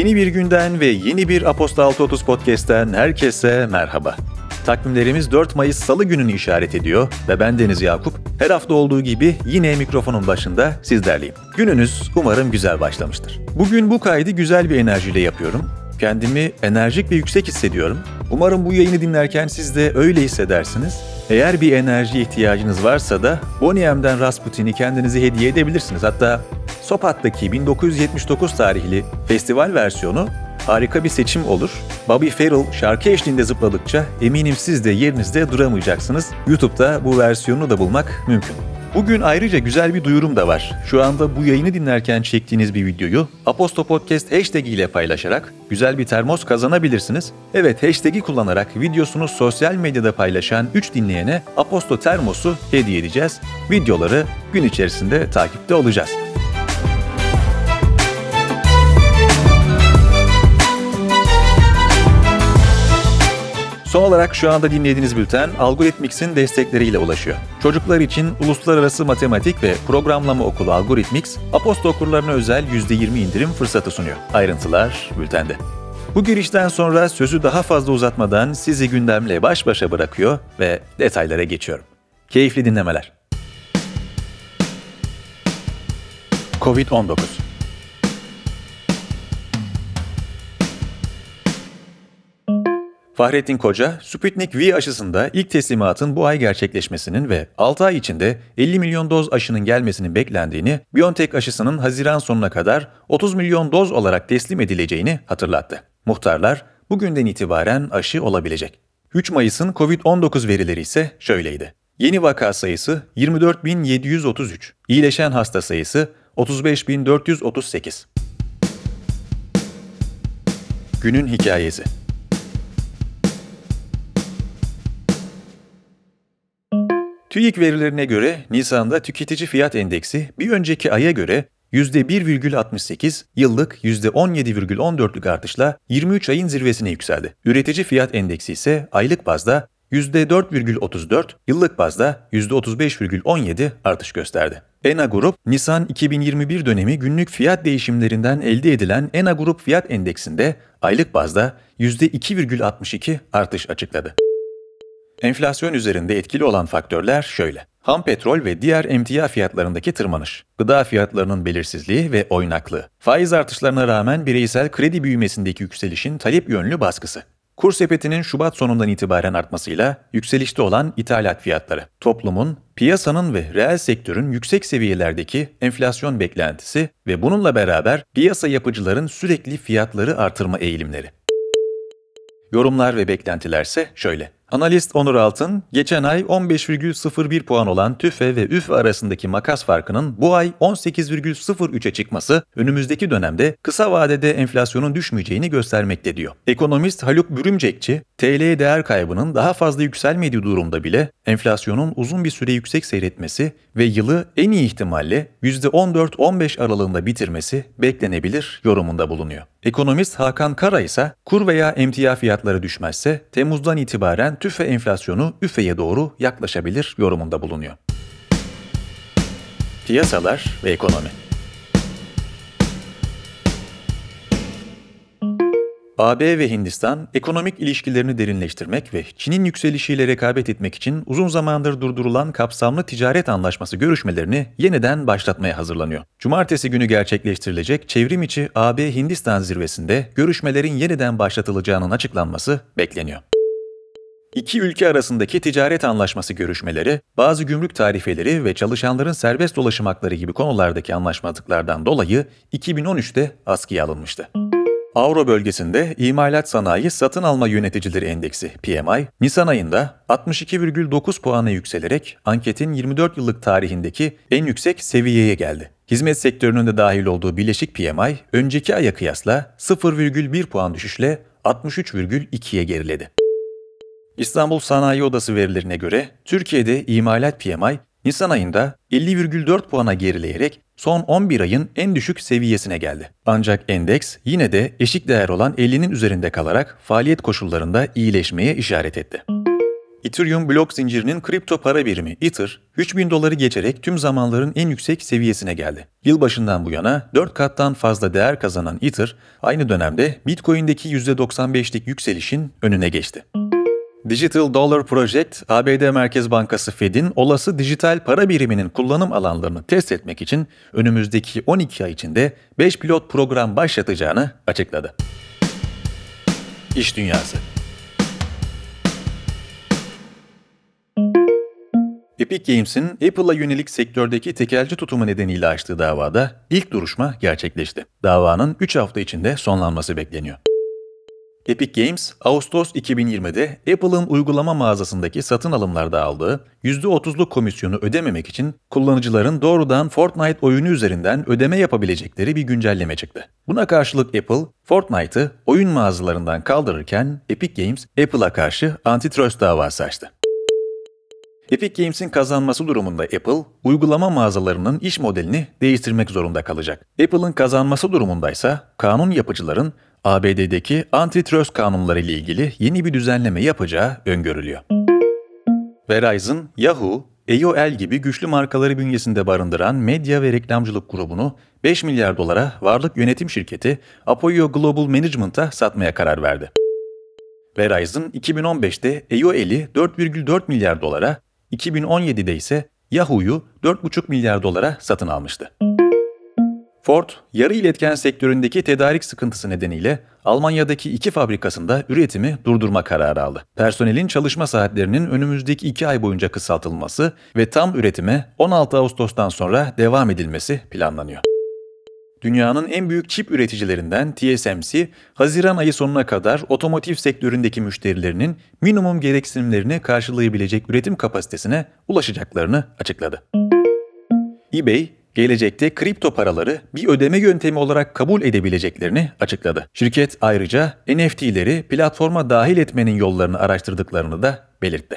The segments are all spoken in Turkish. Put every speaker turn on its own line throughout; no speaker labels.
Yeni bir günden ve yeni bir Aposta 630 Podcast'ten herkese merhaba. Takvimlerimiz 4 Mayıs Salı gününü işaret ediyor ve ben Deniz Yakup her hafta olduğu gibi yine mikrofonun başında sizlerleyim. Gününüz umarım güzel başlamıştır. Bugün bu kaydı güzel bir enerjiyle yapıyorum. Kendimi enerjik ve yüksek hissediyorum. Umarım bu yayını dinlerken siz de öyle hissedersiniz. Eğer bir enerji ihtiyacınız varsa da Boneyem'den Rasputin'i kendinize hediye edebilirsiniz. Hatta Sopat'taki 1979 tarihli festival versiyonu harika bir seçim olur. Bobby Farrell şarkı eşliğinde zıpladıkça eminim siz de yerinizde duramayacaksınız. YouTube'da bu versiyonu da bulmak mümkün. Bugün ayrıca güzel bir duyurum da var. Şu anda bu yayını dinlerken çektiğiniz bir videoyu Aposto Podcast hashtag ile paylaşarak güzel bir termos kazanabilirsiniz. Evet hashtag'i kullanarak videosunu sosyal medyada paylaşan 3 dinleyene Aposto Termos'u hediye edeceğiz. Videoları gün içerisinde takipte olacağız. Son olarak şu anda dinlediğiniz bülten Algoritmix'in destekleriyle ulaşıyor. Çocuklar için Uluslararası Matematik ve Programlama Okulu Algoritmix, Aposto okurlarına özel %20 indirim fırsatı sunuyor. Ayrıntılar bültende. Bu girişten sonra sözü daha fazla uzatmadan sizi gündemle baş başa bırakıyor ve detaylara geçiyorum. Keyifli dinlemeler. Covid-19 Fahrettin Koca, Sputnik V aşısında ilk teslimatın bu ay gerçekleşmesinin ve 6 ay içinde 50 milyon doz aşının gelmesinin beklendiğini, BioNTech aşısının Haziran sonuna kadar 30 milyon doz olarak teslim edileceğini hatırlattı. Muhtarlar, bugünden itibaren aşı olabilecek. 3 Mayıs'ın COVID-19 verileri ise şöyleydi. Yeni vaka sayısı 24.733, iyileşen hasta sayısı 35.438. Günün hikayesi TÜİK verilerine göre Nisan'da tüketici fiyat endeksi bir önceki aya göre %1,68, yıllık %17,14'lük artışla 23 ayın zirvesine yükseldi. Üretici fiyat endeksi ise aylık bazda %4,34, yıllık bazda %35,17 artış gösterdi. ENA Grup, Nisan 2021 dönemi günlük fiyat değişimlerinden elde edilen ENA Grup fiyat endeksinde aylık bazda %2,62 artış açıkladı. Enflasyon üzerinde etkili olan faktörler şöyle. Ham petrol ve diğer emtia fiyatlarındaki tırmanış, gıda fiyatlarının belirsizliği ve oynaklığı, faiz artışlarına rağmen bireysel kredi büyümesindeki yükselişin talep yönlü baskısı, kur sepetinin Şubat sonundan itibaren artmasıyla yükselişte olan ithalat fiyatları, toplumun, piyasanın ve reel sektörün yüksek seviyelerdeki enflasyon beklentisi ve bununla beraber piyasa yapıcıların sürekli fiyatları artırma eğilimleri. Yorumlar ve beklentilerse şöyle. Analist Onur Altın, geçen ay 15,01 puan olan TÜFE ve ÜFE arasındaki makas farkının bu ay 18,03'e çıkması önümüzdeki dönemde kısa vadede enflasyonun düşmeyeceğini göstermekte diyor. Ekonomist Haluk Bürümcekçi, TL değer kaybının daha fazla yükselmediği durumda bile enflasyonun uzun bir süre yüksek seyretmesi ve yılı en iyi ihtimalle %14-15 aralığında bitirmesi beklenebilir yorumunda bulunuyor. Ekonomist Hakan Kara ise kur veya emtia fiyatları düşmezse Temmuz'dan itibaren tüfe enflasyonu üfeye doğru yaklaşabilir yorumunda bulunuyor. Piyasalar ve ekonomi AB ve Hindistan ekonomik ilişkilerini derinleştirmek ve Çin'in yükselişiyle rekabet etmek için uzun zamandır durdurulan kapsamlı ticaret anlaşması görüşmelerini yeniden başlatmaya hazırlanıyor. Cumartesi günü gerçekleştirilecek çevrim içi AB-Hindistan zirvesinde görüşmelerin yeniden başlatılacağının açıklanması bekleniyor. İki ülke arasındaki ticaret anlaşması görüşmeleri, bazı gümrük tarifeleri ve çalışanların serbest dolaşım hakları gibi konulardaki anlaşmazlıklardan dolayı 2013'te askıya alınmıştı. Avro bölgesinde imalat sanayi satın alma yöneticileri endeksi PMI, Nisan ayında 62,9 puana yükselerek anketin 24 yıllık tarihindeki en yüksek seviyeye geldi. Hizmet sektörünün de dahil olduğu bileşik PMI, önceki aya kıyasla 0,1 puan düşüşle 63,2'ye geriledi. İstanbul Sanayi Odası verilerine göre Türkiye'de imalat PMI Nisan ayında 50,4 puana gerileyerek son 11 ayın en düşük seviyesine geldi. Ancak endeks yine de eşik değer olan 50'nin üzerinde kalarak faaliyet koşullarında iyileşmeye işaret etti. Ethereum blok zincirinin kripto para birimi Ether, 3000 doları geçerek tüm zamanların en yüksek seviyesine geldi. Yılbaşından bu yana 4 kattan fazla değer kazanan Ether, aynı dönemde Bitcoin'deki %95'lik yükselişin önüne geçti. Digital Dollar Project, ABD Merkez Bankası Fed'in olası dijital para biriminin kullanım alanlarını test etmek için önümüzdeki 12 ay içinde 5 pilot program başlatacağını açıkladı. İş Dünyası Epic Games'in Apple'a yönelik sektördeki tekelci tutumu nedeniyle açtığı davada ilk duruşma gerçekleşti. Davanın 3 hafta içinde sonlanması bekleniyor. Epic Games, Ağustos 2020'de Apple'ın uygulama mağazasındaki satın alımlarda aldığı %30'luk komisyonu ödememek için kullanıcıların doğrudan Fortnite oyunu üzerinden ödeme yapabilecekleri bir güncelleme çıktı. Buna karşılık Apple, Fortnite'ı oyun mağazalarından kaldırırken Epic Games, Apple'a karşı antitrust davası açtı. Epic Games'in kazanması durumunda Apple, uygulama mağazalarının iş modelini değiştirmek zorunda kalacak. Apple'ın kazanması durumundaysa kanun yapıcıların ABD'deki antitrust kanunları ile ilgili yeni bir düzenleme yapacağı öngörülüyor. Verizon, Yahoo, AOL gibi güçlü markaları bünyesinde barındıran medya ve reklamcılık grubunu 5 milyar dolara varlık yönetim şirketi Apoyo Global Management'a satmaya karar verdi. Verizon 2015'te AOL'i 4,4 milyar dolara, 2017'de ise Yahoo'yu 4,5 milyar dolara satın almıştı. Ford, yarı iletken sektöründeki tedarik sıkıntısı nedeniyle Almanya'daki iki fabrikasında üretimi durdurma kararı aldı. Personelin çalışma saatlerinin önümüzdeki iki ay boyunca kısaltılması ve tam üretime 16 Ağustos'tan sonra devam edilmesi planlanıyor. Dünyanın en büyük çip üreticilerinden TSMC, Haziran ayı sonuna kadar otomotiv sektöründeki müşterilerinin minimum gereksinimlerini karşılayabilecek üretim kapasitesine ulaşacaklarını açıkladı. eBay, gelecekte kripto paraları bir ödeme yöntemi olarak kabul edebileceklerini açıkladı. Şirket ayrıca NFT'leri platforma dahil etmenin yollarını araştırdıklarını da belirtti.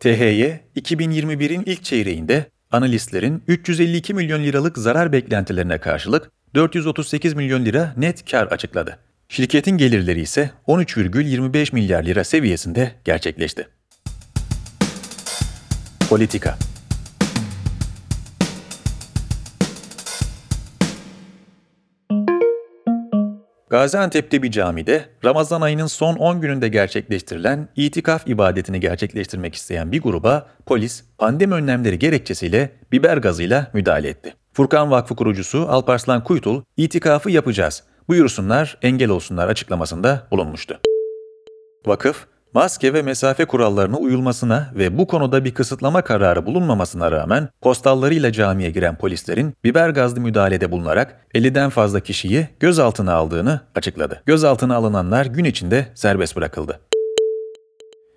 THY, 2021'in ilk çeyreğinde analistlerin 352 milyon liralık zarar beklentilerine karşılık 438 milyon lira net kar açıkladı. Şirketin gelirleri ise 13,25 milyar lira seviyesinde gerçekleşti. Politika Gaziantep'te bir camide Ramazan ayının son 10 gününde gerçekleştirilen itikaf ibadetini gerçekleştirmek isteyen bir gruba polis pandemi önlemleri gerekçesiyle biber gazıyla müdahale etti. Furkan Vakfı kurucusu Alparslan Kuytul, itikafı yapacağız, buyursunlar, engel olsunlar açıklamasında bulunmuştu. Vakıf, maske ve mesafe kurallarına uyulmasına ve bu konuda bir kısıtlama kararı bulunmamasına rağmen postallarıyla camiye giren polislerin biber gazlı müdahalede bulunarak 50'den fazla kişiyi gözaltına aldığını açıkladı. Gözaltına alınanlar gün içinde serbest bırakıldı.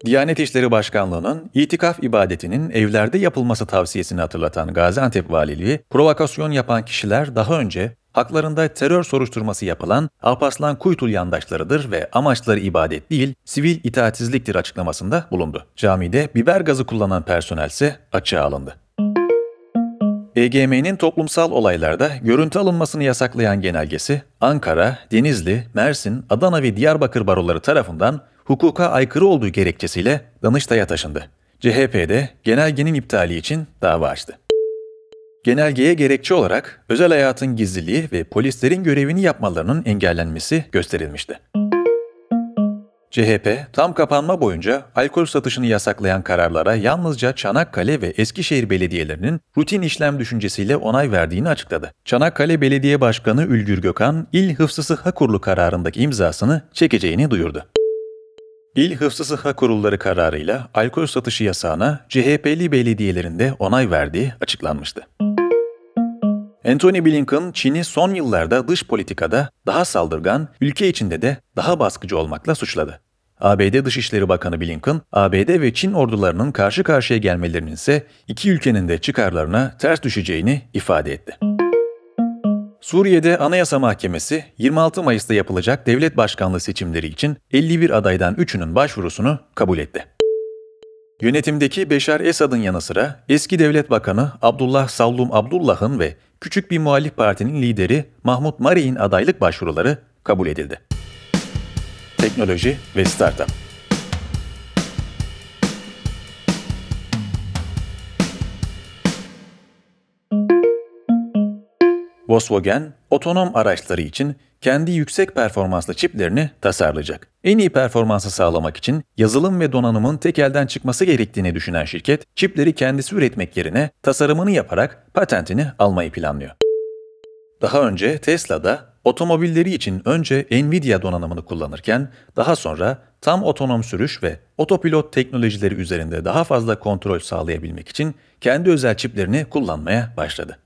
Diyanet İşleri Başkanlığı'nın itikaf ibadetinin evlerde yapılması tavsiyesini hatırlatan Gaziantep Valiliği, provokasyon yapan kişiler daha önce haklarında terör soruşturması yapılan Alparslan Kuytul yandaşlarıdır ve amaçları ibadet değil, sivil itaatsizliktir açıklamasında bulundu. Camide biber gazı kullanan personel ise açığa alındı. EGM'nin toplumsal olaylarda görüntü alınmasını yasaklayan genelgesi, Ankara, Denizli, Mersin, Adana ve Diyarbakır baroları tarafından hukuka aykırı olduğu gerekçesiyle Danıştay'a taşındı. CHP'de genelgenin iptali için dava açtı. Genelgeye gerekçe olarak özel hayatın gizliliği ve polislerin görevini yapmalarının engellenmesi gösterilmişti. CHP, tam kapanma boyunca alkol satışını yasaklayan kararlara yalnızca Çanakkale ve Eskişehir belediyelerinin rutin işlem düşüncesiyle onay verdiğini açıkladı. Çanakkale Belediye Başkanı Ülgür Gökhan, İl Hıfzı Sıhha Kurulu kararındaki imzasını çekeceğini duyurdu. İl Hıfzı Sıhha Kurulları kararıyla alkol satışı yasağına CHP'li belediyelerinde onay verdiği açıklanmıştı. Anthony Blinken, Çin'i son yıllarda dış politikada daha saldırgan, ülke içinde de daha baskıcı olmakla suçladı. ABD Dışişleri Bakanı Blinken, ABD ve Çin ordularının karşı karşıya gelmelerinin ise iki ülkenin de çıkarlarına ters düşeceğini ifade etti. Suriye'de Anayasa Mahkemesi 26 Mayıs'ta yapılacak devlet başkanlığı seçimleri için 51 adaydan 3'ünün başvurusunu kabul etti. Yönetimdeki Beşar Esad'ın yanı sıra eski devlet bakanı Abdullah Sallum Abdullah'ın ve küçük bir muhalif partinin lideri Mahmut Mari'nin adaylık başvuruları kabul edildi. Teknoloji ve Startup Volkswagen, otonom araçları için kendi yüksek performanslı çiplerini tasarlayacak. En iyi performansı sağlamak için yazılım ve donanımın tek elden çıkması gerektiğini düşünen şirket, çipleri kendisi üretmek yerine tasarımını yaparak patentini almayı planlıyor. Daha önce Tesla'da otomobilleri için önce Nvidia donanımını kullanırken daha sonra tam otonom sürüş ve otopilot teknolojileri üzerinde daha fazla kontrol sağlayabilmek için kendi özel çiplerini kullanmaya başladı.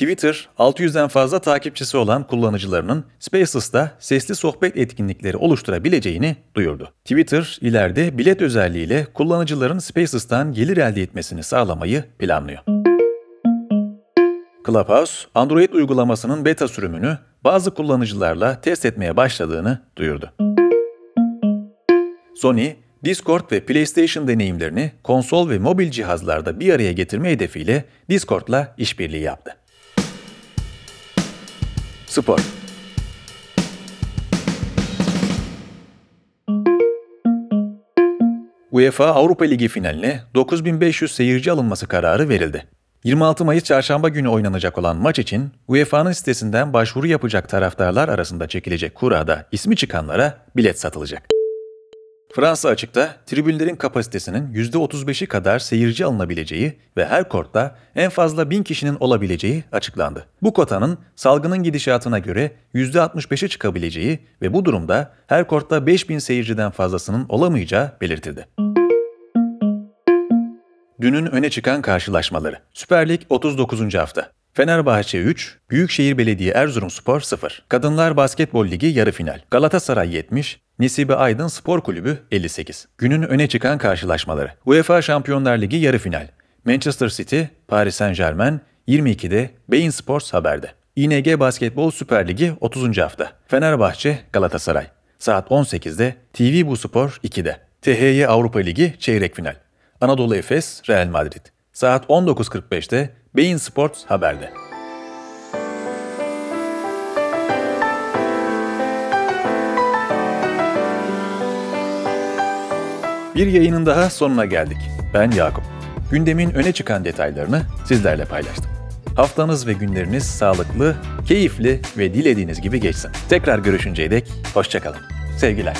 Twitter, 600'den fazla takipçisi olan kullanıcılarının Spaces'ta sesli sohbet etkinlikleri oluşturabileceğini duyurdu. Twitter, ileride bilet özelliğiyle kullanıcıların Spaces'tan gelir elde etmesini sağlamayı planlıyor. Clubhouse, Android uygulamasının beta sürümünü bazı kullanıcılarla test etmeye başladığını duyurdu. Sony, Discord ve PlayStation deneyimlerini konsol ve mobil cihazlarda bir araya getirme hedefiyle Discord'la işbirliği yaptı. Spor UEFA Avrupa Ligi finaline 9500 seyirci alınması kararı verildi. 26 Mayıs çarşamba günü oynanacak olan maç için UEFA'nın sitesinden başvuru yapacak taraftarlar arasında çekilecek kurada ismi çıkanlara bilet satılacak. Fransa açıkta tribünlerin kapasitesinin %35'i kadar seyirci alınabileceği ve her kortta en fazla 1000 kişinin olabileceği açıklandı. Bu kotanın salgının gidişatına göre %65'e çıkabileceği ve bu durumda her kortta 5000 seyirciden fazlasının olamayacağı belirtildi. Dünün öne çıkan karşılaşmaları. Süper Lig 39. hafta. Fenerbahçe 3, Büyükşehir Belediye Erzurumspor 0. Kadınlar Basketbol Ligi yarı final. Galatasaray 70, Nesibe Aydın Spor Kulübü 58. Günün öne çıkan karşılaşmaları. UEFA Şampiyonlar Ligi yarı final. Manchester City, Paris Saint-Germain 22'de Bein Sports Haber'de. İNG Basketbol Süper Ligi 30. hafta. Fenerbahçe Galatasaray. Saat 18'de TV Bu Spor 2'de. THY Avrupa Ligi çeyrek final. Anadolu Efes Real Madrid. Saat 19.45'te Bein Sports Haber'de. Bir yayının daha sonuna geldik. Ben Yakup. Gündemin öne çıkan detaylarını sizlerle paylaştım. Haftanız ve günleriniz sağlıklı, keyifli ve dilediğiniz gibi geçsin. Tekrar görüşünceye dek hoşçakalın. Sevgiler.